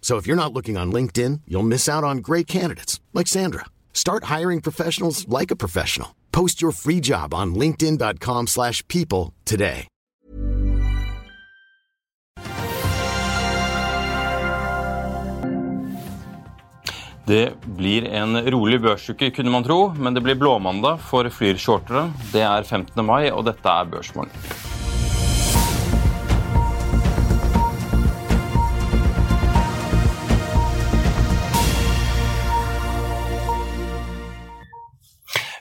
So if you're not looking on LinkedIn, you'll miss out on great candidates like Sandra. Start hiring professionals like a professional. Post your free job on linkedin.com/people today. Det blir en rolig børsuke, kunne man tro, men det blir blåmandag for Flyr-shortere. Det er 15. mai, og dette er Børsmorgen.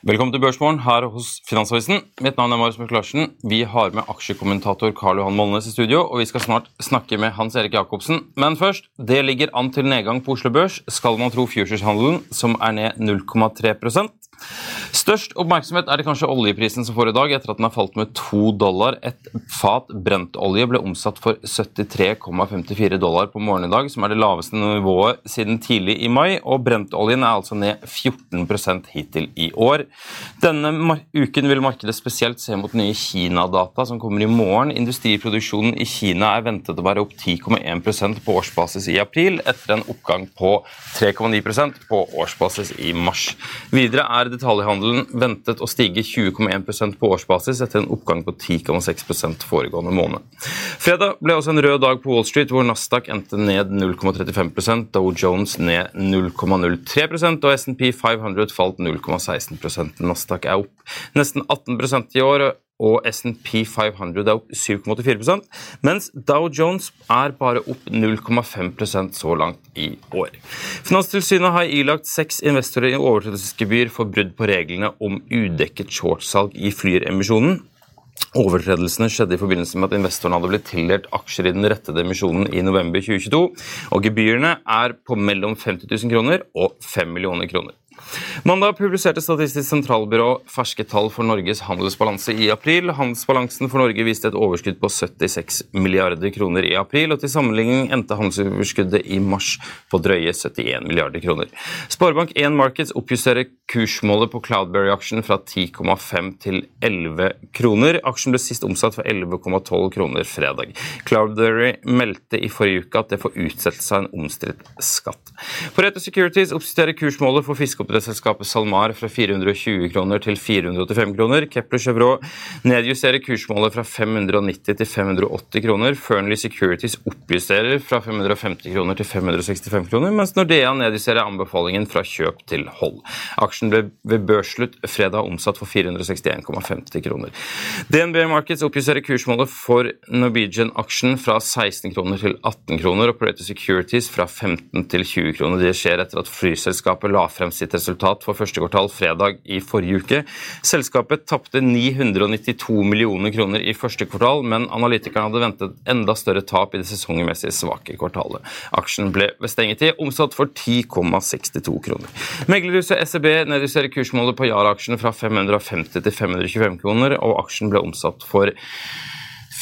Velkommen til Børsmorgen her hos Finansavisen. Mitt navn er Marius Mørk Larsen. Vi har med aksjekommentator Karl Johan Molnes i studio, og vi skal snart snakke med Hans Erik Jacobsen. Men først, det ligger an til nedgang på Oslo Børs, skal man tro futureshandelen, som er ned 0,3 Størst oppmerksomhet er det kanskje oljeprisen som får i dag, etter at den har falt med to dollar. Et fat brentolje ble omsatt for 73,54 dollar på morgenen i dag, som er det laveste nivået siden tidlig i mai, og brentoljen er altså ned 14% hittil i år. Denne uken vil markedet spesielt se mot nye Kina-data som kommer i morgen. Industriproduksjonen i Kina er ventet å være opp 10,1% på årsbasis i april, etter en oppgang på 3,9% på årsbasis i mars. Videre er detaljhandelen ventet å stige 20,1% på årsbasis etter en oppgang på 10,6% foregående måned. Fredag ble også en rød dag på Wall Street, hvor Nasdaq endte ned 0,35% Dow Jones ned 0,03% og SMP 500 falt 0,16% Nasdaq er opp nesten 18% i år og SNP 500 er opp 7,84% mens Dow Jones er bare opp 0,5% så langt i år. Finanstilsynet har ilagt seks investorer i overtredelsesgebyr for brudd på reglene om udekket shortsalg i Flyr-emisjonen. Overtredelsene skjedde i forbindelse med at investorene hadde blitt tildelt aksjer i den rettede emisjonen i november 2022, og gebyrene er på mellom 50 000 kroner og 5 millioner kroner. Mandag publiserte Statistisk sentralbyrå ferske tall for Norges handelsbalanse i april. Handelsbalansen for Norge viste et overskudd på 76 milliarder kroner i april, og til sammenligning endte handelsoverskuddet i mars på drøye 71 milliarder kroner. Sparebank1 Markets oppjusterer kursmålet på Cloudberry-aksjen fra 10,5 til 11 kroner. Aksjen ble sist omsatt for 11,12 kroner fredag. Cloudberry meldte i forrige uke at det får utsettelse av en omstridt skatt. Pareto Securities oppjusterer kursmålet for fiskeoppdrettsselskapet SalMar fra 420 kroner til 485 kroner. Kepler Chevrolet nedjusterer kursmålet fra 590 til 580 kroner. Fearnley Securities oppjusterer fra 550 kroner til 565 kroner, mens Nordea nedjusterer anbefalingen fra kjøp til hold. Aksjen ble ved børsslutt fredag omsatt for 461,50 kroner. DNB Markets oppjusterer kursmålet for Norwegian-aksjen fra 16 kroner til 18 kroner, og Pareto Securities fra 15 til 20 kroner. Det skjer etter at flyselskapet la frem sitt resultat for første kvartal fredag i forrige uke. Selskapet tapte 992 millioner kroner i første kvartal, men analytikerne hadde ventet enda større tap i det sesongmessig svake kvartalet. Aksjen ble ved stengetid omsatt for 10,62 kroner. Meglerhuset SEB nedjusterer kursmålet på Yara-aksjene fra 550 til 525 kroner, og aksjen ble omsatt for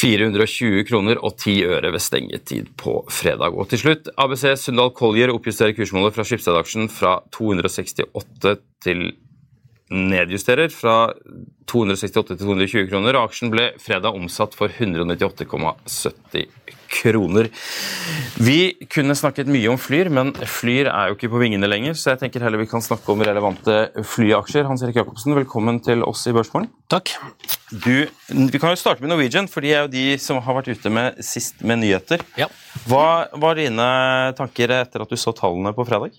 420 kroner og 10 øre ved stengetid på fredag. Og til slutt, ABC Sundal Collier oppjusterer kursmålet fra Skipsted-aksjen fra 268 til nedjusterer fra 268 til 220 kroner, og aksjen ble fredag omsatt for 198,70 kroner. Vi kunne snakket mye om Flyr, men Flyr er jo ikke på vingene lenger, så jeg tenker heller vi kan snakke om relevante flyaksjer. Hans Erik Jacobsen, velkommen til oss i Børsmorgen. Takk. Du, vi kan jo starte med Norwegian, for de er jo de som har vært ute med sist med nyheter. Ja. Hva var dine tanker etter at du så tallene på fredag?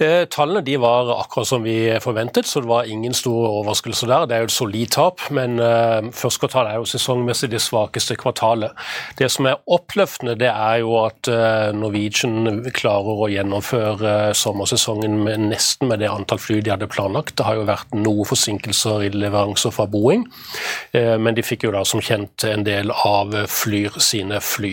Eh, tallene de var akkurat som vi forventet, så det var ingen store overraskelser der. Det er jo et solid tap, men eh, første kvartal er jo sesongmessig det svakeste kvartalet. Det som er oppløftende, det er jo at eh, Norwegian klarer å gjennomføre sommersesongen med nesten med det antall fly de hadde planlagt. Det har jo vært noen forsinkelser i leveranser fra Boeing, men de fikk jo da som kjent en del av Flyr sine fly.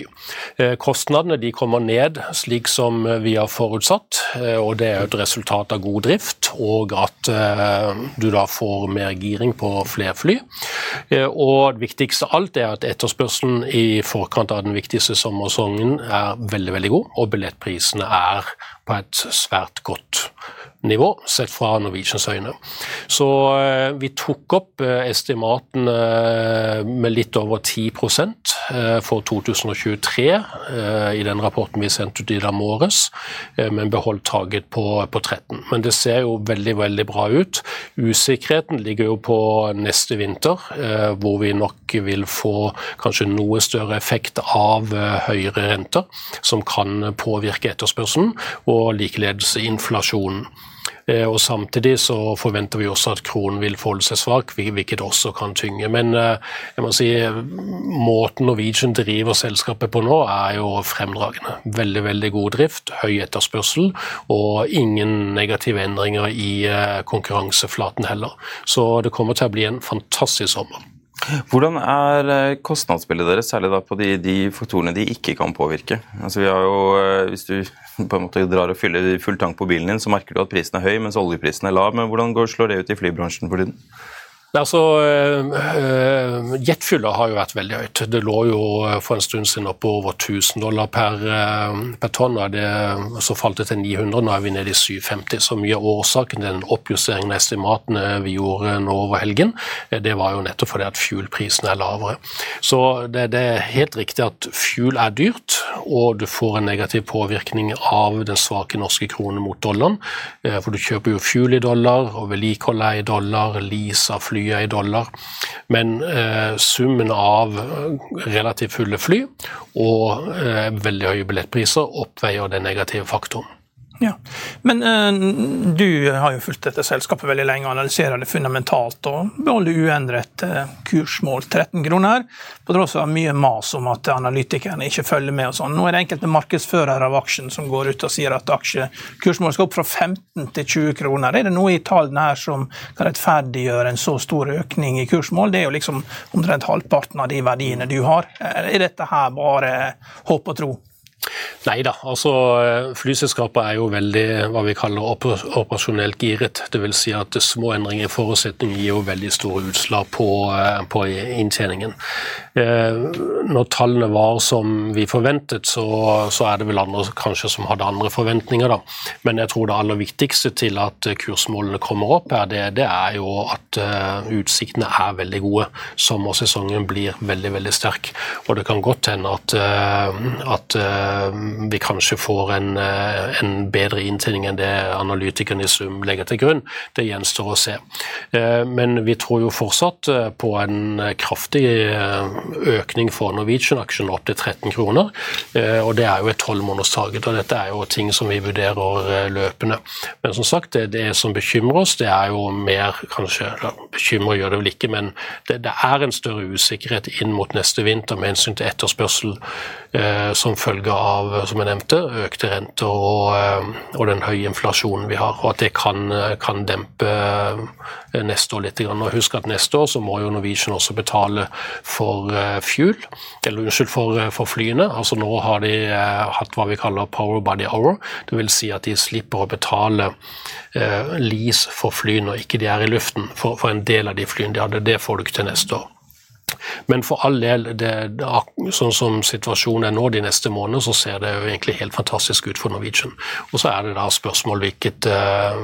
Kostnadene de kommer ned slik som vi har forutsatt, og det er jo et resultat av god drift, og at eh, du da får mer giring på flere fly. Eh, og det viktigste av alt er at etterspørselen i forkant av den viktigste sommersongen er veldig, veldig god, og billettprisene er på et svært godt nivå, sett fra Norwegians øyne. Så eh, vi tok opp eh, estimatene eh, med litt over 10% for 2023 i den rapporten vi sendte ut i dag morges, men beholdt taget på, på 13. Men det ser jo veldig, veldig bra ut. Usikkerheten ligger jo på neste vinter, hvor vi nok vil få kanskje noe større effekt av høyere renter, som kan påvirke etterspørselen, og likeledes inflasjonen. Eh, og Samtidig så forventer vi også at kronen vil forholde seg svak, hvilket også kan tynge. Men eh, jeg må si, måten Norwegian driver selskapet på nå, er jo fremdragende. Veldig veldig god drift, høy etterspørsel og ingen negative endringer i eh, konkurranseflaten heller. Så det kommer til å bli en fantastisk sommer. Hvordan er eh, kostnadsbildet deres, særlig på de, de, faktorene de ikke kan påvirke? Altså jo, eh, Hvis du på en måte drar og fyller full tank på bilen din, så merker du at prisen er høy, mens oljeprisen er lav. Men hvordan går, slår det ut i flybransjen for tiden? Altså, uh, Jetfylla har jo vært veldig høyt. Det lå jo for en stund siden oppe over 1000 dollar per, per tonn. det, Så falt det til 900, nå er vi nede i 750. Så mye av årsaken til den oppjusteringen av estimatene vi gjorde nå over helgen, det var jo nettopp fordi at fuel-prisen er lavere. Så det, det, er helt riktig at fuel er dyrt, og du får en negativ påvirkning av den svake norske kronen mot dollaren. For du kjøper jo fuel i dollar, og vedlikeholdet er i dollar, lease av fly flyet i dollar. Men eh, summen av relativt fulle fly og eh, veldig høye billettpriser oppveier den negative faktoren. Ja, Men uh, du har jo fulgt dette selskapet veldig lenge og analyserer det fundamentalt og beholder uendret uh, kursmål 13 kroner, på tross av mye mas om at analytikerne ikke følger med. og sånn. Nå er det enkelte markedsførere av aksjen som går ut og sier at aksjekursmålet skal opp fra 15 til 20 kroner. Er det noe i tallene her som kan rettferdiggjøre en så stor økning i kursmål? Det er jo liksom omtrent halvparten av de verdiene du har. Er dette her bare håp og tro? Nei da, altså flyselskapet er jo veldig hva vi kaller operasjonelt giret. Dvs. Si at små endringer i forutsetning gir jo veldig store utslag på, eh, på inntjeningen. Eh, når tallene var som vi forventet, så, så, er det vel andre kanskje som hadde andre forventninger, da. Men jeg tror det aller viktigste til at kursmålene kommer opp her, det, det er jo at utsiktene er veldig gode. Sommersesongen blir veldig, veldig sterk. Og det kan godt hende at, at vi kanskje får en, en bedre inntjening enn det analytikerne i sum legger til grunn. Det gjenstår å se. Men vi tror jo fortsatt på en kraftig økning for Norwegian-aksjen opp til 13 kroner. Eh, og Det er jo et tolvmånederstarget, og dette er jo ting som vi vurderer eh, løpende. Men som sagt, det, det som bekymrer oss, det er jo mer kanskje, Bekymrer gjør det vel ikke, men det, det er en større usikkerhet inn mot neste vinter med hensyn til etterspørsel eh, som følge av, som jeg nevnte, økte renter og, eh, og, den høye inflasjonen vi har. Og at det kan, kan dempe neste år litt. Og husk at neste år så må jo Norwegian også betale for Eh, fuel, eller unnskyld, for, eh, for, flyene. Altså Nå har de eh, hatt hva vi kaller power by the hour. Vil si at de slipper å betale eh, lease for fly når ikke de er i luften, for, for en del av de flyene de hadde. Det får du ikke til neste år. Men for all del, det, sånn som situasjonen er nå de neste månedene, så ser det jo egentlig helt fantastisk ut for Norwegian. Og så er det da spørsmål hvilket uh,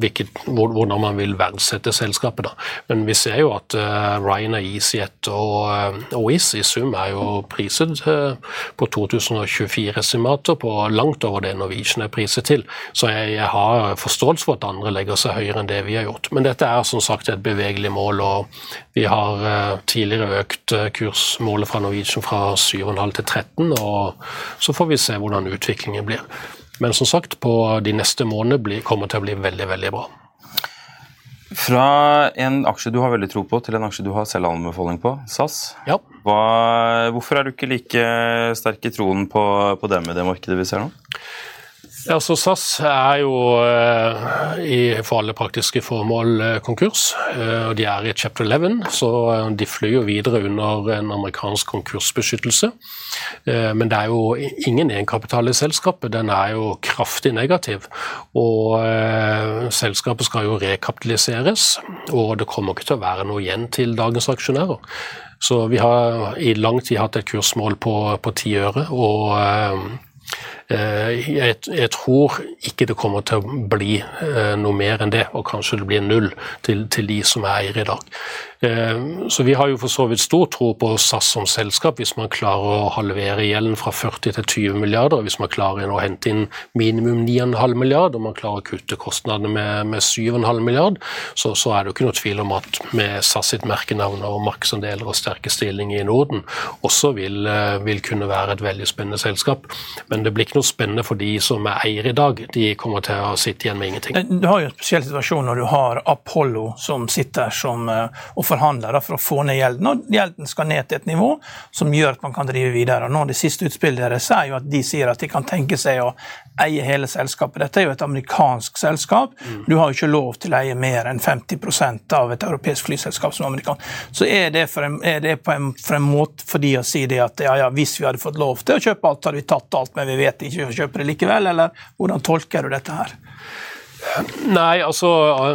hvilket, hvordan man vil verdsette selskapet. Da. Men vi ser jo at uh, Ryanair, EasyJet og, uh, og i sum er jo priset uh, på 2024-estimater på langt over det Norwegian er priset til. Så jeg, jeg, har forståelse for at andre legger seg høyere enn det vi har gjort. Men dette er som sagt et bevegelig mål, og vi har uh, tidligere økt kursmålet fra Norwegian fra 7,5 til 13, og så får vi se hvordan utviklingen blir. Men som sagt, på de neste månedene kommer til å bli veldig, veldig bra. Fra en aksje du har veldig tro på, til en aksje du har selvanbefaling på, SAS. Ja. Hva, hvorfor er du ikke like sterk i troen på, på dem i det markedet vi ser nå? Ja, så SAS er jo eh, for alle praktiske formål eh, konkurs. Eh, og De er i chapter 11, så de flyr jo videre under en amerikansk konkursbeskyttelse. Men det er jo ingen egenkapital i selskapet, den er jo kraftig negativ. Og selskapet skal jo rekapitaliseres, og det kommer ikke til å være noe igjen til dagens aksjonærer. Så vi har i lang tid hatt et kursmål på, ti øre. og jeg, jeg, tror ikke det kommer til å bli eh, noe mer enn det, og kanskje det blir null til, til de som er eiere i dag. Eh, så vi har jo for så vidt stor tro på SAS som selskap hvis man klarer å halvere gjelden fra 40 til 20 milliarder. Hvis man klarer å hente inn minimum 9,5 milliarder, og man klarer å kutte kostnadene med, med 7,5 milliard, så, så, er det jo ikke noe tvil om at med SAS sitt merkenavn og markedsandeler og sterke stilling i Norden også vil, eh, vil, kunne være et veldig spennende selskap. Men det blir ikke noe spennende for de som er eier i dag. De kommer til å sitte igjen med ingenting. Du har jo en spesiell situasjon når du har Apollo som sitter som og forhandlere for å få ned gjelden. Og gjelden skal ned til et nivå som gjør at man kan drive videre. Og nå Det siste utspillet deres er jo at de sier at de kan tenke seg å eie hele selskapet. Dette er jo et amerikansk selskap. Du har jo ikke lov til å eie mer enn 50% av et europeisk flyselskap som amerikansk. Så er det, for en, er det på en, for en måte for de å si det at ja, ja, hvis vi hadde fått lov til å kjøpe alt, hadde vi tatt alt, men vi vet ikke å kjøpe det likevel, eller hvordan tolker du dette her? Nei, altså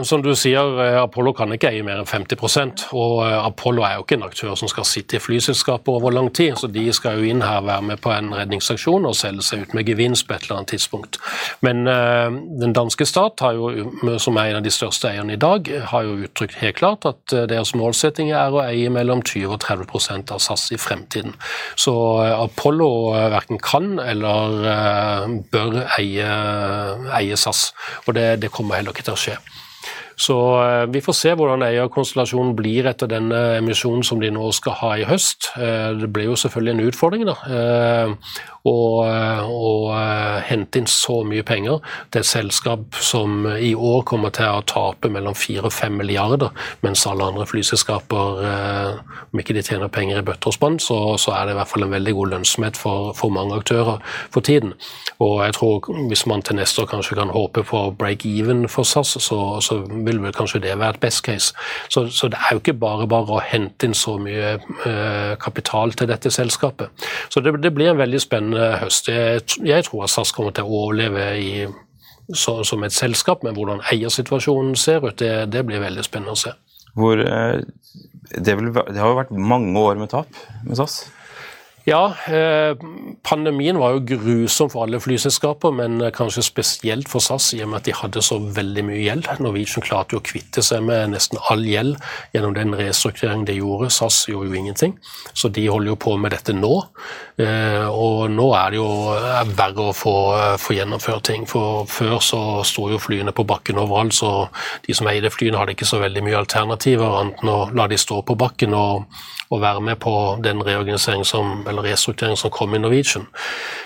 som du sier, eh, Apollo kan ikke eie mer enn 50 og eh, Apollo er jo ikke en aktør som skal sitte i flyselskapet over lang tid, så de skal jo inn her være med på en redningsaksjon og selge seg ut med gevinst på et eller annet tidspunkt. Men uh, den danske stat, jo, som er en av de største eierne i dag, har jo uttrykt helt klart at deres målsetting er å eie mellom 20 og 30% av SAS i fremtiden. Så uh, Apollo uh, verken kan eller bør eie, eie SAS. og det det kommer heller ikke til å skje. Så eh, vi får se hvordan eierkonstellasjonen blir etter denne emisjonen som de nå skal ha i høst. Eh, det blir jo selvfølgelig en utfordring, da. å, å hente inn så mye penger til et selskap som i år kommer til å tape mellom 4 og 5 milliarder, mens alle andre flyselskaper, om ikke de tjener penger i bøtter og spann, så, så, er det i hvert fall en veldig god lønnsomhet for, for mange aktører for tiden. Og jeg tror hvis man til neste år kanskje kan håpe på break even for SAS, så, så vil vel kanskje det være et best case. Så, så, det er jo ikke bare bare å hente inn så mye eh, kapital til dette selskapet. Så det, det, blir en veldig spennende høst. Jeg, jeg tror at SAS kommer til å overleve i, så, som et selskap, men hvordan eiersituasjonen ser ut, det, det blir veldig spennende å se. Hvor, uh, det, vil, det har jo vært mange år med tap med SAS? Ja, eh, pandemien var jo grusom for alle flyselskaper, men eh, kanskje spesielt for SAS i og med at de hadde så veldig mye gjeld. Norwegian klarte jo å kvitte seg med nesten all gjeld gjennom den restruktureringen de gjorde. SAS gjorde jo ingenting, så de holder jo på med dette nå. Eh, og nå er det jo verre å få, få gjennomført ting, for før så sto jo flyene på bakken overalt, så de som eide flyene hadde ikke så veldig mye alternativer annet enn å la de stå på bakken og, og være med på den reorganiseringen som eller restrukturering som kom i Norwegian.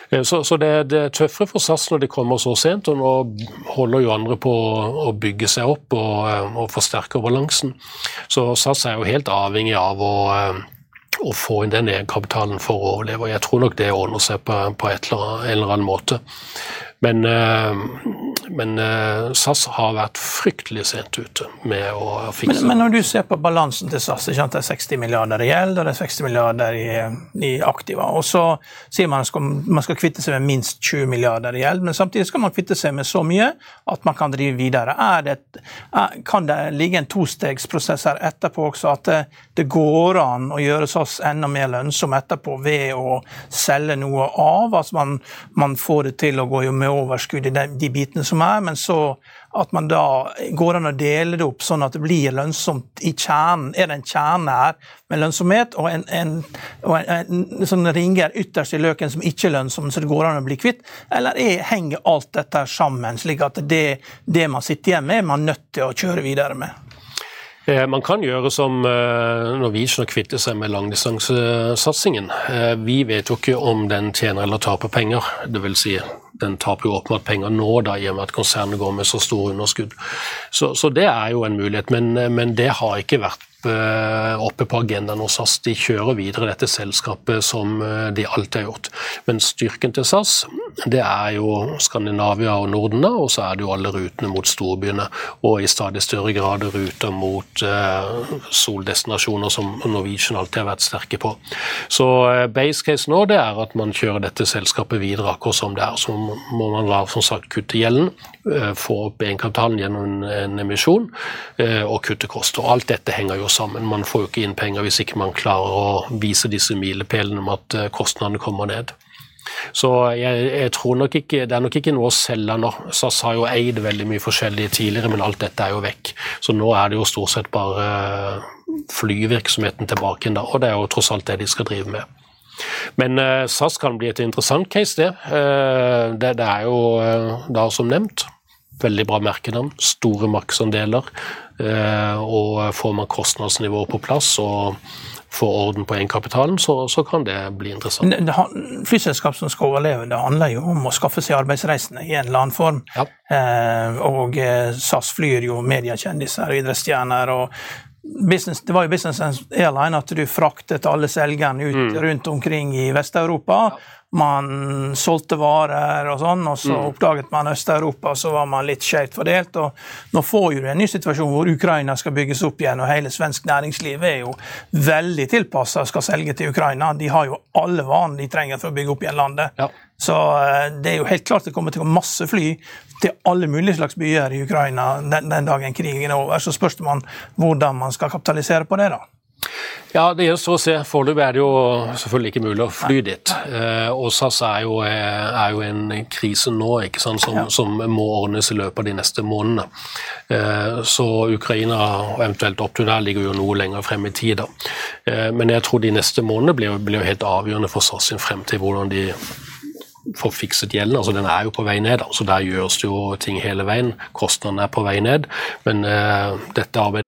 Eh, så, så det, det, er tøffere for SAS når de kommer så sent, og nå holder jo andre på å bygge seg opp og, eh, og forsterke balansen. Så SAS er jo helt avhengig av å eh, å få inn den egenkapitalen for å overleve. Jeg tror nok det ordner seg på, på et eller, en eller annen måte. Men, men, eh, SAS har vært fryktelig sent ute med å fikse men, men når du ser på balansen til SAS, det er 60 milliarder i gjeld og det er 60 milliarder i, i aktiva. Og så sier man at man skal kvitte seg med minst 20 milliarder i gjeld, men samtidig skal man kvitte seg med så mye at man kan drive videre. Det, er, kan det ligge en tostegsprosess her etterpå også, at det, det går an å gjøre SAS enda mer lønnsom etterpå ved å selge noe av? At man, man får det til å gå med overskudd i de, de bitene som som er, men så at man da går an å dele det opp sånn at det blir lønnsomt i kjernen. Er det en kjerne her med lønnsomhet og en, en, og en, en sånn ringer ytterst i løken som ikke er lønnsom, så det går an å bli kvitt? Eller er, henger alt dette sammen, slik at det, det man sitter igjen med, er man nødt til å kjøre videre med? Eh, man kan gjøre som eh, Norwegian og kvitte seg med langdistansesatsingen. Eh, vi vet jo ikke om den tjener eller taper penger. Det vil si, den taper jo åpenbart penger nå, da, i og med at konsernet går med så store underskudd. Så, så det er jo en mulighet, men, men det har ikke vært oppe på agendaen hos SAS. De kjører videre dette selskapet som de alltid har gjort. Men styrken til SAS det er jo Skandinavia og Norden, da, og så er det jo alle rutene mot storbyene. Og i stadig større grad ruter mot eh, soldestinasjoner som Norwegian alltid har vært sterke på. Så eh, base case nå det er at man kjører dette selskapet videre akkurat som det er. Så må man da som sagt kutte gjelden, eh, få opp egenkapitalen gjennom en, en emisjon eh, og kutte kost. Og alt dette henger jo sammen. Man får jo ikke inn penger hvis ikke man klarer å vise disse milepælene om at eh, kostnadene kommer ned. Så jeg, jeg, tror nok ikke, Det er nok ikke noe å selge nå. SAS har jo eid veldig mye forskjellig tidligere, men alt dette er jo vekk. Så nå er det jo stort sett bare eh, flyvirksomheten tilbake igjen, da, og det er jo tross alt det de skal drive med. Men uh, SAS kan bli et interessant case, det. Det, det, er jo da som nevnt veldig bra merkenavn, store markedsandeler. Og får man kostnadsnivået på plass og får orden på egenkapitalen, så, så, kan det bli interessant. Det, det, flyselskap som skal overleve, det handler jo om å skaffe seg arbeidsreisende i en eller annen form. Ja. Eh, og eh, SAS flyr jo mediekjendiser og idrettsstjerner. og Business, det var jo Business Airline at du fraktet alle selgerne ut mm. rundt omkring i Vest-Europa. Ja man solgte varer og sånn, og så mm. oppdaget man Øst-Europa, så var man litt skjevt fordelt. og Nå får jo du en ny situasjon hvor Ukraina skal bygges opp igjen, og hele svensk næringsliv er jo veldig tilpassa skal selge til Ukraina. De har jo alle varene de trenger for å bygge opp igjen landet. Ja. Så eh, det er jo helt klart det kommer til å gå masse fly til alle mulige slags byer i Ukraina den, den dagen krigen er over. Så spørs man hvordan man skal kapitalisere på det. da. Ja, Det gjenstår å se. Foreløpig er det jo selvfølgelig ikke mulig å fly dit. Eh, og SAS er jo, eh, er jo en krise nå ikke sant, som, som, må ordnes i løpet av de neste månedene. Eh, så Ukraina og eventuelt opptur der ligger jo noe lenger frem i tid. da. Men jeg tror de neste månedene blir, blir helt avgjørende for SAS sin fremtid. hvordan de får fikset gjelden. altså Den er jo på vei ned, så der gjøres det jo ting hele veien. Kostnadene er på vei ned. Men dette arbeidet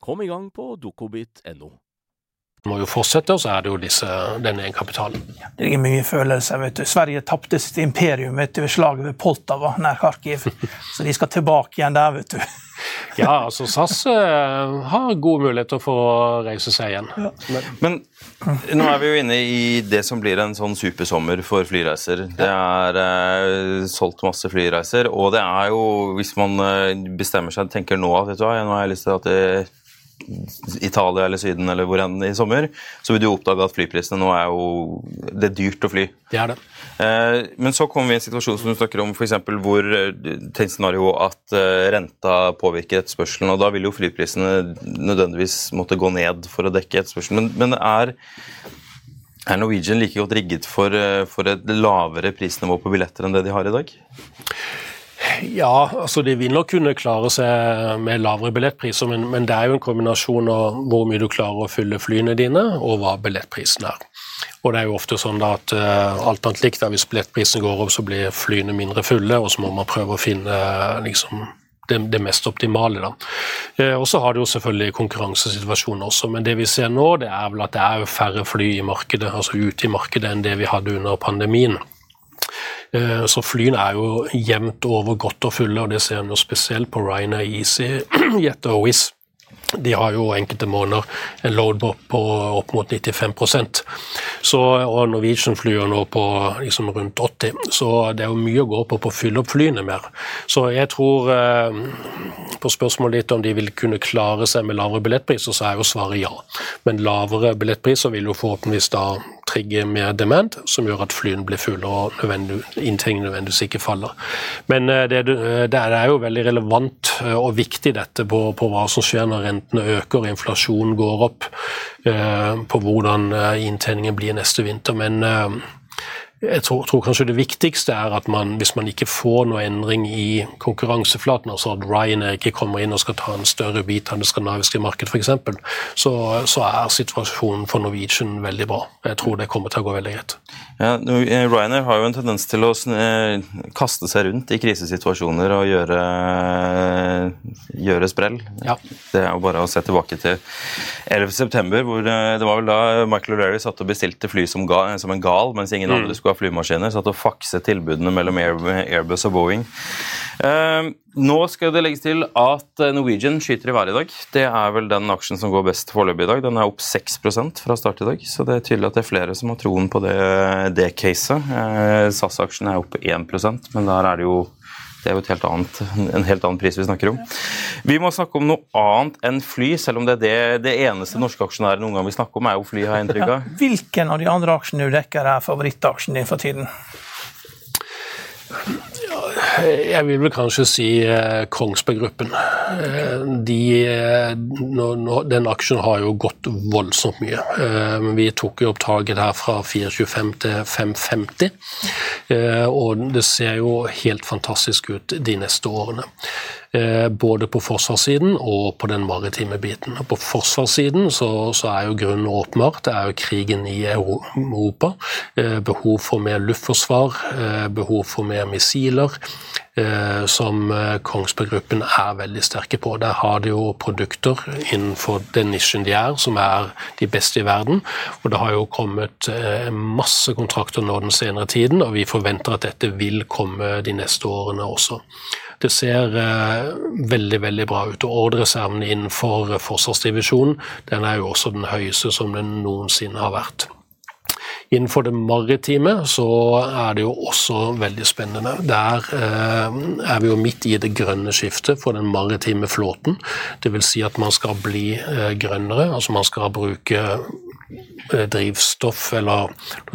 Kom i gang på dukkobit.no. Må jo fortsette, og så er det jo disse, denne egenkapitalen. Det ligger mye følelser. vet du. Sverige tapte sitt imperium vet du, ved slaget ved Poltava nær Kharkiv. Så de skal tilbake igjen der, vet du. ja, altså SAS uh, har gode muligheter for å reise seg igjen. Ja. Men, Men nå er vi jo inne i det som blir en sånn supersommer for flyreiser. Det er uh, solgt masse flyreiser, og det er jo, hvis man uh, bestemmer seg tenker nå at vet du hva, nå har jeg lyst til at det Italia eller Syden eller hvor enn i sommer, så vil du oppdage at flyprisene nå er jo Det er dyrt å fly. Det er det. Eh, men så kommer vi i en situasjon som du snakker om, eksempel, hvor eh, tenk scenario at eh, renta påvirker etterspørselen, og da vil jo flyprisene nødvendigvis måtte gå ned for å dekke etterspørselen. Men, men er, er Norwegian like godt rigget for, eh, for et lavere prisnivå på billetter enn det de har i dag? Ja, altså de vil nok kunne klare seg med lavere billettpriser, men, men, det er jo en kombinasjon av hvor mye du klarer å fylle flyene dine, og hva billettprisen er. Og det er jo ofte sånn at uh, alt annet likt, hvis billettprisen går opp, så blir flyene mindre fulle, og så må man prøve å finne liksom, det, det, mest optimale. Da. Eh, og så har det jo selvfølgelig konkurransesituasjonen også, men det vi ser nå, det er vel at det er færre fly i markedet, altså ute i markedet enn det vi hadde under pandemien. Eh, så flyene er jo jevnt over godt og fulle, og det ser en jo spesielt på Ryanair, Easy, Jet Wizz. De har jo enkelte måneder en load på opp mot 95% så, og Norwegian flyr nå på liksom rundt 80 så det er jo mye å gå på på å fylle opp flyene mer. Så jeg tror eh, På spørsmålet ditt om de vil kunne klare seg med lavere billettpriser, så er jo svaret ja. Men lavere billettpriser vil jo forhåpentligvis da trigge mer demand, som gjør at flyene blir fulle og inntegningen nødvendigvis ikke faller. Men eh, det, det, er jo veldig relevant eh, og viktig dette på, på hva som skjer når rentene øker og inflasjonen går opp, eh, på hvordan inntjeningen blir neste vinter. Men jeg tror, tror, kanskje det viktigste er at man, hvis man ikke får noe endring i konkurranseflaten, altså at Ryanair ikke kommer inn og skal ta en større bit av det skandinaviske markedet f.eks., så, så er situasjonen for Norwegian veldig bra. Jeg tror det kommer til å gå veldig greit. Ja, eh, Ryanair har jo en tendens til å eh, kaste seg rundt i krisesituasjoner og gjøre, gjøre sprell. Ja. Det er jo bare å se tilbake til 11.9., hvor det var vel da Michael O'Leary satt og bestilte fly som, ga, som en gal, mens ingen mm. andre skulle ha flymaskiner. Satt og fakset tilbudene mellom Airbus og Boeing. Uh, nå skal det legges til at Norwegian skyter i været i dag. Det er vel den aksjen som går best foreløpig i dag. Den er opp 6% fra start i dag, så det er tydelig at det er flere som har troen på det, det caset. Uh, SAS-aksjen er opp 1% men der er det jo det er jo helt annet, en helt annen pris vi snakker om. Vi må snakke om noe annet enn fly, selv om det er det, det eneste norske aksjonærer noen gang vil snakke om, er jo fly, har jeg inntrykk. Hvilken av de andre aksjene du dekker, er favorittaksjen din for tiden? Jeg vil vel kanskje si eh, Kongsberg Gruppen. Eh, de, eh, den aksjen har jo gått voldsomt mye. Eh, vi tok jo opp taket her fra 4,25 til 5,50. Eh, og det ser jo helt fantastisk ut de neste årene. Både på forsvarssiden og på den maritime biten. På forsvarssiden så, så er jo grunnen åpenbart. Det er jo krigen i Europa. Eh, behov for mer luftforsvar, eh, behov for mer missiler som Kongsberg Gruppen er veldig sterke på. Der har de jo produkter innenfor den nisjen de er, som er de beste i verden. Og det har jo kommet masse kontrakter nå den senere tiden, og vi forventer at dette vil komme de neste årene også. Det ser eh, veldig veldig bra ut. og Ordrereserven innenfor forsvarsdivisjonen den er jo også den høyeste som den noensinne har vært. Innenfor det maritime så er det jo også veldig spennende. Der eh, er vi jo midt i det grønne skiftet for den maritime flåten. Dvs. Si at man skal bli eh, grønnere. altså Man skal bruke Eh, drivstoff eller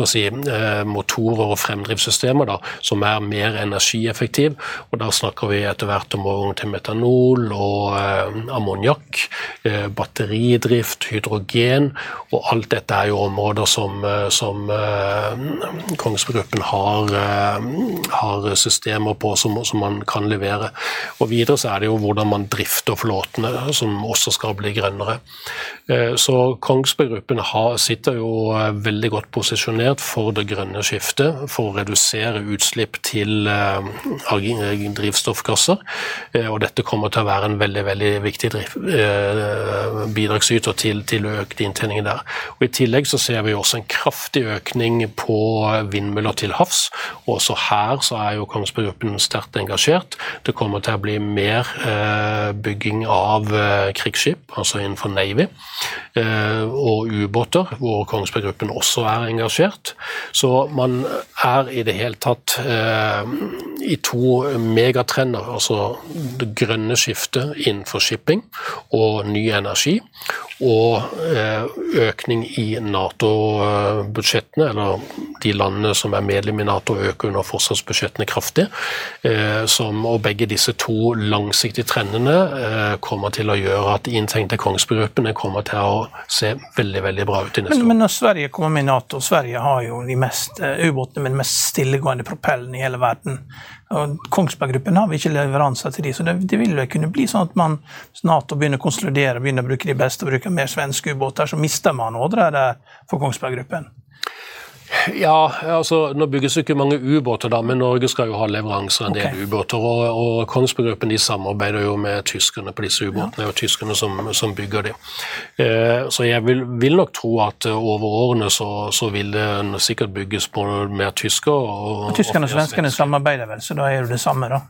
si, eh, motorer og fremdriftssystemer da, som er mer energieffektive. Og da snakker vi etter hvert om overgang til metanol og eh, ammoniakk, eh, batteridrift, hydrogen. Og alt dette er jo områder som, eh, som eh, Kongsberg Gruppen har, har, systemer på som, som, man kan levere. Og videre så er det jo hvordan man drifter flåtene, som også skal bli grønnere. så Kongsberg Gruppen sitter jo eh, veldig godt posisjonert for det grønne skiftet, for å redusere utslipp til eh, drivstoffgasser. Eh, og dette kommer til å være en veldig veldig viktig bidragsyter til, til økt inntjening der. Og I tillegg så ser vi også en kraftig økning på vindmøller til havs. Også her så er jo Kongsberg Gruppen sterkt engasjert. Det kommer til å bli mer bygging av krigsskip, altså innenfor Navy, og ubåter, hvor Kongsberg Gruppen også er engasjert. Så man er i det hele tatt eh, i to megatrender, altså det grønne skiftet innenfor shipping og ny energi, og eh, økning i Nato-budsjettene, eller de landene som er medlem i Nato, øker under forsvarsbudsjettene kraftig. Eh, som, og begge disse to langsiktige trendene eh, kommer til å gjøre at inntegnede Kongsberg-gruppene kommer til å se veldig veldig bra ut i neste men, år. Men når Sverige kommer med i Nato, Sverige har jo de mest ubåtene med de mest stillegående propellene i hele verden. Og Kongsberg Gruppen har vi ikke leveranser til de, så det, det vil vel kunne bli sånn at man Nato begynner å konsolidere, begynner å bruke de beste og bruker mer svenske ubåter, så mister man ordre for Kongsberg Gruppen. Ja, altså Nå bygges ikke mange ubåter, da, men Norge skal jo ha leveranser en del okay. ubåter. Og, og Kongsberg Gruppen de samarbeider jo med tyskerne på disse ubåtene. ja. og tyskerne som, som bygger de. Eh, så jeg vil, vil, nok tro at over årene så, så vil det sikkert bygges på mer tysker. Og, og Tyskerne og svenskene samarbeider vel, så da er det det samme, da?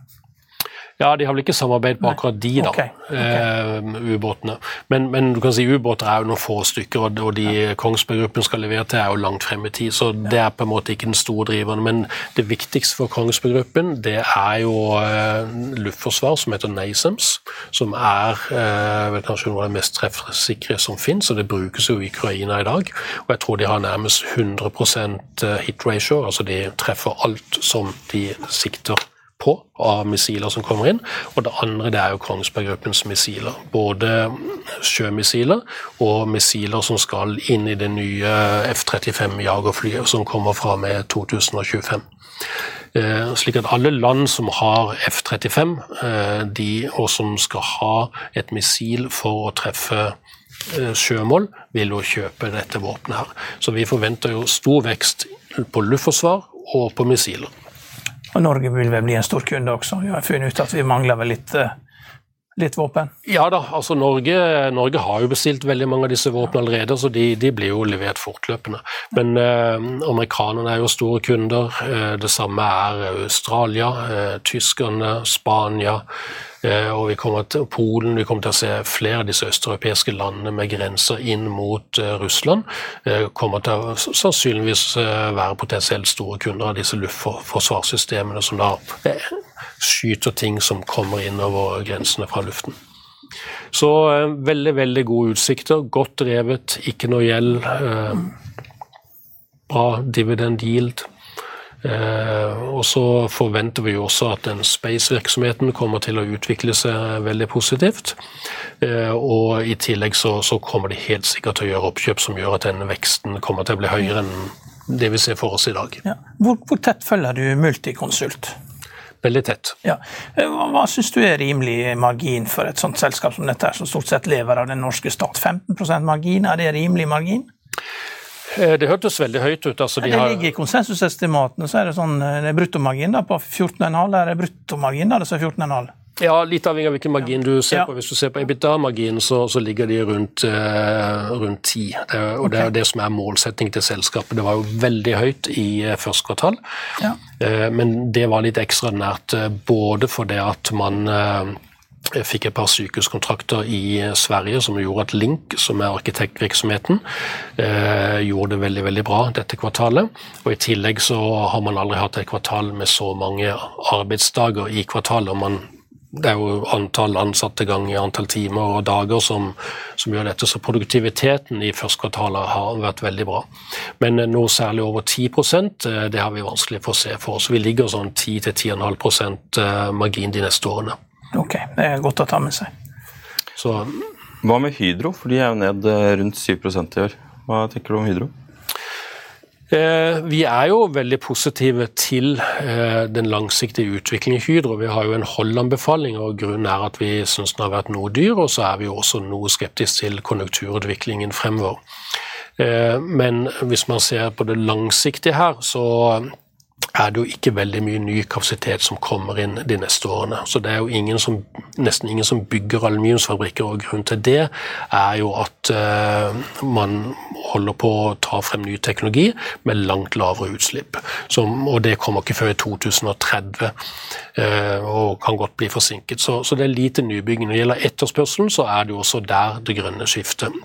Ja, de har vel ikke samarbeid på akkurat de, da, okay. okay. uh, ubåtene. Men, men, du kan si ubåter er jo noen få stykker, og, og de ja. Kongsberg Gruppen skal levere til, er jo langt frem i tid. Så det er på en måte ikke den store driveren. Men det viktigste for Kongsberg Gruppen, det er jo uh, luftforsvar som heter NASAMS, som er uh, vel kanskje noe av det mest treffsikre som finnes, og det brukes jo i Ukraina i dag. Og jeg tror de har nærmest 100% hit ratio, altså de treffer alt som de sikter på av missiler som kommer inn. Og det andre det er jo Kongsberg Gruppens missiler. Både sjømissiler og missiler som skal inn i det nye F-35 jagerflyet som kommer fra med 2025. Eh, slik at alle land som har F-35, eh, de, og som skal ha et missil for å treffe eh, sjømål, vil jo kjøpe dette våpenet her. Så vi forventer jo stor vekst på luftforsvar og på missiler. Og Norge vil vel bli en stor kunde også. Vi har funnet ut at vi mangler vel litt, eh, litt våpen? Ja da, altså Norge, Norge, har jo bestilt veldig mange av disse våpnene allerede, så de, de blir jo levert fortløpende. Men eh, amerikanerne er jo store kunder. Eh, det samme er Australia, eh, tyskerne, Spania. Eh, og vi kommer til Polen, vi kommer til å se flere av disse østeuropeiske landene med grenser inn mot eh, Russland. Eh, kommer til å sannsynligvis være potensielt store kunder av disse luftforsvarssystemene som da skyter ting som kommer innover grensene fra luften. Så veldig, veldig gode utsikter. Godt drevet, ikke noe gjeld. Bra dividend yield. Eh, og så forventer vi jo også at den space-virksomheten kommer til å utvikle seg veldig positivt. Eh, og i tillegg så, så, kommer de helt sikkert til å gjøre oppkjøp som gjør at denne veksten kommer til å bli høyere enn det vi ser for oss i dag. Ja. Hvor, hvor, tett følger du Multiconsult? Veldig tett. Ja. Eh, hva, hva syns du er rimelig margin for et sånt selskap som dette, som stort sett lever av den norske stat? 15% margin, er det rimelig margin? Eh, det hørtes veldig høyt ut. Altså, de det ligger i konsensusestimatene, så er det sånn eh, bruttomargin da, på 14,5. Er det bruttomargin da, det er 14,5? Ja, litt avhengig av hvilken margin du ser ja. på. Hvis du ser på EBITDA-marginen, så, så, ligger de rundt, uh, rundt 10. Det, og okay. det er det som er målsetting til selskapet. Det var jo veldig høyt i uh, første kvartal, ja. uh, men det var litt ekstraordinært både fordi at man jeg fikk et par sykehuskontrakter i Sverige som gjorde at Link, som er arkitektvirksomheten, eh, gjorde det veldig veldig bra dette kvartalet. Og I tillegg så har man aldri hatt et kvartal med så mange arbeidsdager i kvartalet. Man, det er jo antall ansatte ganger antall timer og dager som, som, gjør dette. Så produktiviteten i første kvartal har vært veldig bra. Men noe særlig over 10 eh, det har vi vanskelig for å se for oss. Vi ligger sånn 10-10,5 eh, margin de neste årene. Ok, det er godt å ta med seg. Så, Hva med Hydro? For de er jo ned eh, rundt 7% i år. Hva tenker du om Hydro? Eh, vi er jo veldig positive til eh, den langsiktige utviklingen i Hydro. Vi har jo en holdanbefaling, og grunnen er at vi syns den har vært noe dyr. Og så er vi jo også noe skeptiske til konjunkturutviklingen fremover. Men hvis man ser på det langsiktige her, så er det jo ikke veldig mye ny kapasitet som kommer inn de neste årene. Så det er jo ingen som, nesten ingen som bygger aluminiumsfabrikker, og grunnen til det er jo at man holder på å ta frem ny teknologi med langt lavere utslipp. Som, og det kommer ikke før i 2030, uh, eh, og kan godt bli forsinket. Så, så det er lite nybygging. Når det gjelder etterspørselen, så er det jo også der det grønne skiftet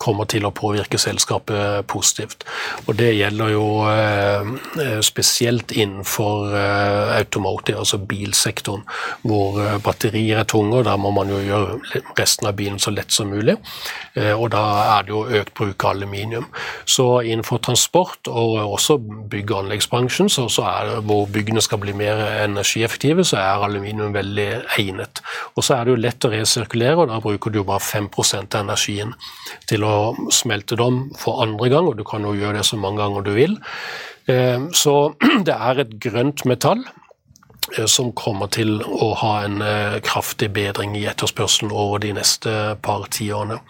kommer til å påvirke selskapet positivt. Og Det gjelder jo eh, spesielt innenfor eh, automotive, altså bilsektoren, hvor batterier er tunge, og Der må man jo gjøre resten av bilen så lett som mulig. Og da er det jo økt bruk av aluminium. Så innenfor transport og også bygg- og anleggsbransjen, så, så er det, hvor byggene skal bli mer energieffektive, så er aluminium veldig egnet. Og så er det jo lett å resirkulere, og da bruker du jo bare 5 av energien til å smelte dem for andre gang, og du kan jo gjøre det så mange ganger du vil. Eh, så det er et grønt metall eh, som kommer til å ha en eh, kraftig bedring i etterspørselen over de neste par tiårene.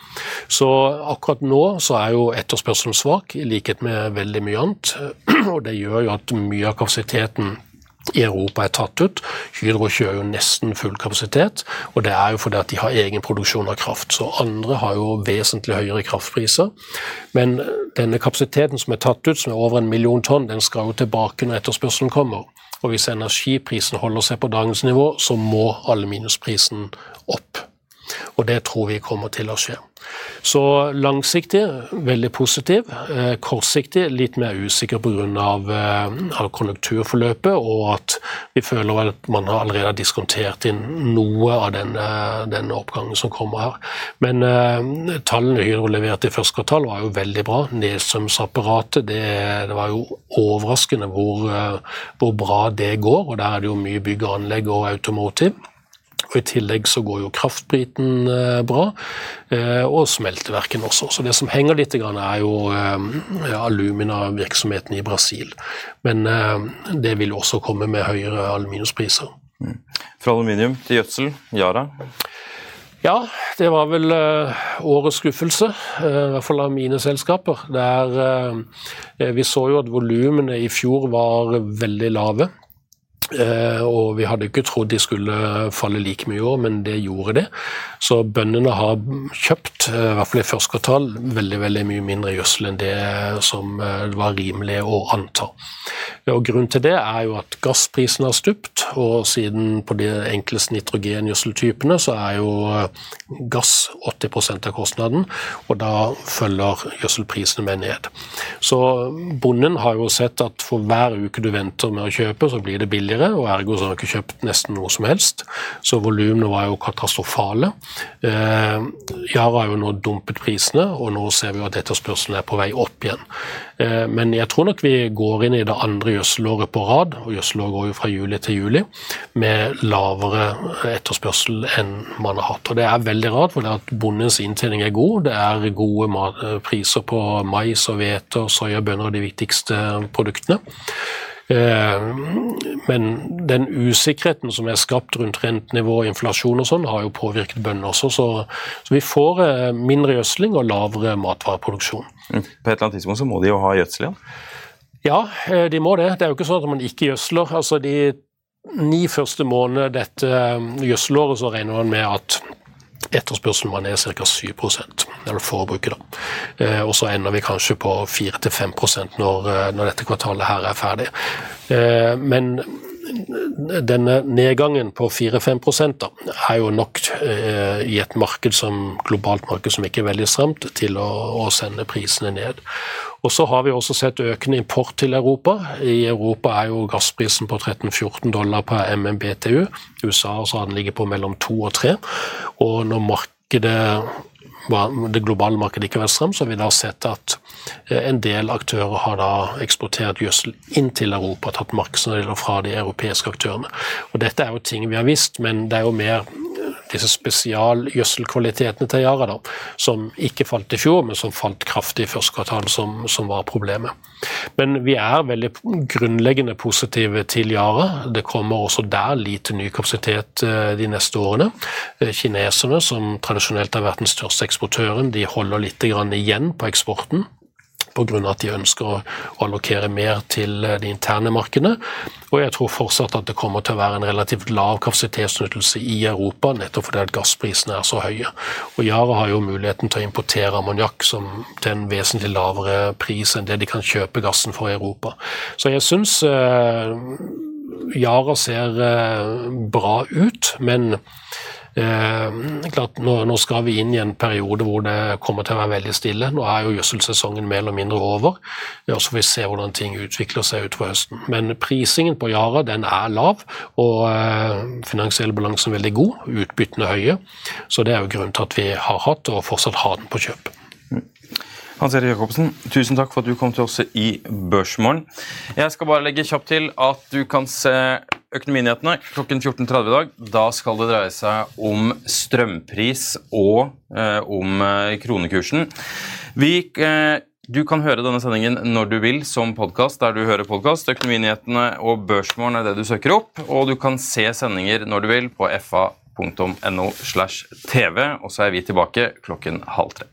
Så akkurat nå så er jo etterspørselen svak, i likhet med veldig mye annet. Og det gjør jo at mye av kapasiteten i Europa er tatt ut. Hydro kjører jo nesten full kapasitet, og det er jo fordi at de har egen produksjon av kraft. Så andre har jo vesentlig høyere kraftpriser. Men denne kapasiteten som er tatt ut, som er over en million tonn, den skal jo tilbake når etterspørselen kommer. Og hvis energiprisen holder seg på dagens nivå, så må aluminiumsprisen opp. Og det tror vi kommer til å skje. Så langsiktig veldig positiv. Eh, kortsiktig litt mer usikker pga. Eh, konjunkturforløpet, og at vi føler at man har allerede diskontert inn noe av denne, den oppgangen som kommer her. Men uh, tallene Hydro leverte i første kvartal var jo veldig bra. Nedstrømsapparatet det, det, var jo overraskende hvor, hvor bra det går, og der er det jo mye bygg og anlegg og automotive. Og I tillegg så går jo kraftbriten eh, bra, eh, og smelteverken også. Så Det som henger litt, er jo eh, alumina-virksomheten i Brasil. Men det vil også komme med høyere aluminiumspriser. Mm. Fra aluminium til gjødsel, Yara? Ja, det var vel årets skuffelse, i hvert fall av mine selskaper. Der, vi så jo at volumene i fjor var veldig lave. Eh, og vi hadde ikke trodd de skulle falle like mye i år, men det gjorde det. Så bøndene har kjøpt, eh, i hvert fall i første kvartal, veldig veldig mye mindre gjødsel enn det som eh, var rimelig å anta. Og Grunnen til det er jo at gassprisen har stupt, og siden på de enkleste nitrogengjødseltypene så er jo gass 80% av kostnaden, og da følger gjødselprisene med ned. Så bonden har jo sett at for hver uke du venter med å kjøpe, så blir det billigere tidligere, og ergo så har vi ikke kjøpt nesten noe som helst. Så volumene var jo katastrofale. Eh, Yara har jo nå dumpet prisene, og nå ser vi jo at etterspørselen er på vei opp igjen. Eh, men jeg tror nok vi går inn i det andre gjødselåret på rad, og gjødselåret går jo fra juli til juli, med lavere etterspørsel enn man har hatt. Og Det er veldig rart, for det at bondens inntjening er god. Det er gode priser på mais og hvete og soyabønner og de viktigste produktene. Eh, men den usikkerheten som er skapt rundt rentenivå inflasjon og sånn, har jo påvirket bøndene også. Så, så, vi får eh, mindre gjødsling og lavere matvareproduksjon. På et eller annet tidspunkt så må de jo ha gjødsel igjen? Ja, eh, de må det. Det er jo ikke sånn at man ikke gjødsler. Altså de ni første månedene dette gjødselåret så regner man med at Etterspørselen var ned ca. 7% eller forbruket. da. Eh, og så ender vi kanskje på 4-5 når, eh, når dette kvartalet her er ferdig. Eh, men denne nedgangen på 4-5 er jo nok eh, i et marked som, globalt marked som ikke er veldig stramt, til å, å sende prisene ned. Og Så har vi også sett økende import til Europa. I Europa er jo gassprisen på 13-14 dollar per MMBTU. USA så den ligger på mellom 2 og 3. Og når markedet det globale markedet ikke har vært stramt, så har vi da sett at eh, en del aktører har da eksportert gjødsel inn til Europa, tatt markedsandeler fra de europeiske aktørene. Og Dette er jo ting vi har visst, men det er jo mer disse spesialgjødselkvalitetene til Yara, da, som ikke falt i fjor, men som falt kraftig i første kvartal, som, som, var problemet. Men vi er veldig grunnleggende positive til Yara. Det kommer også der lite ny kapasitet eh, de neste årene. Eh, kineserne, som tradisjonelt har vært den største eksportøren, de holder litt igjen på eksporten pga. at de ønsker å allokere mer til eh, de interne markedene. Og jeg tror fortsatt at det kommer til å være en relativt lav kapasitetsnyttelse i Europa, nettopp fordi at gassprisene er så høye. Og Yara har jo muligheten til å importere ammoniakk til en vesentlig lavere pris enn det de kan kjøpe gassen for i Europa. Så jeg syns eh, Yara ser eh, bra ut, men klart, nå, nå, skal vi inn i en periode hvor det kommer til å være veldig stille. Nå er jo gjødselsesongen mer eller mindre over, og så får vi se hvordan ting utvikler seg utover høsten. Men prisingen på Yara den er lav, og eh, finansiell balanse veldig god. Utbyttene høye. Så det er jo grunnen til at vi har hatt og fortsatt har den på kjøp. Hans Erik Jacobsen, tusen takk for at du kom til oss i Børsmorgen. Jeg skal bare legge kjapt til at du kan se Økonominyhetene klokken 14.30 i dag. Da skal det dreie seg om strømpris og eh, om eh, kronekursen. Vi, eh, du kan høre denne sendingen når du vil som podkast der du hører podkast. Økonominyhetene og Børsmorgen er det du søker opp, og du kan se sendinger når du vil på fa.no slash tv. Og så er vi tilbake klokken halv tre.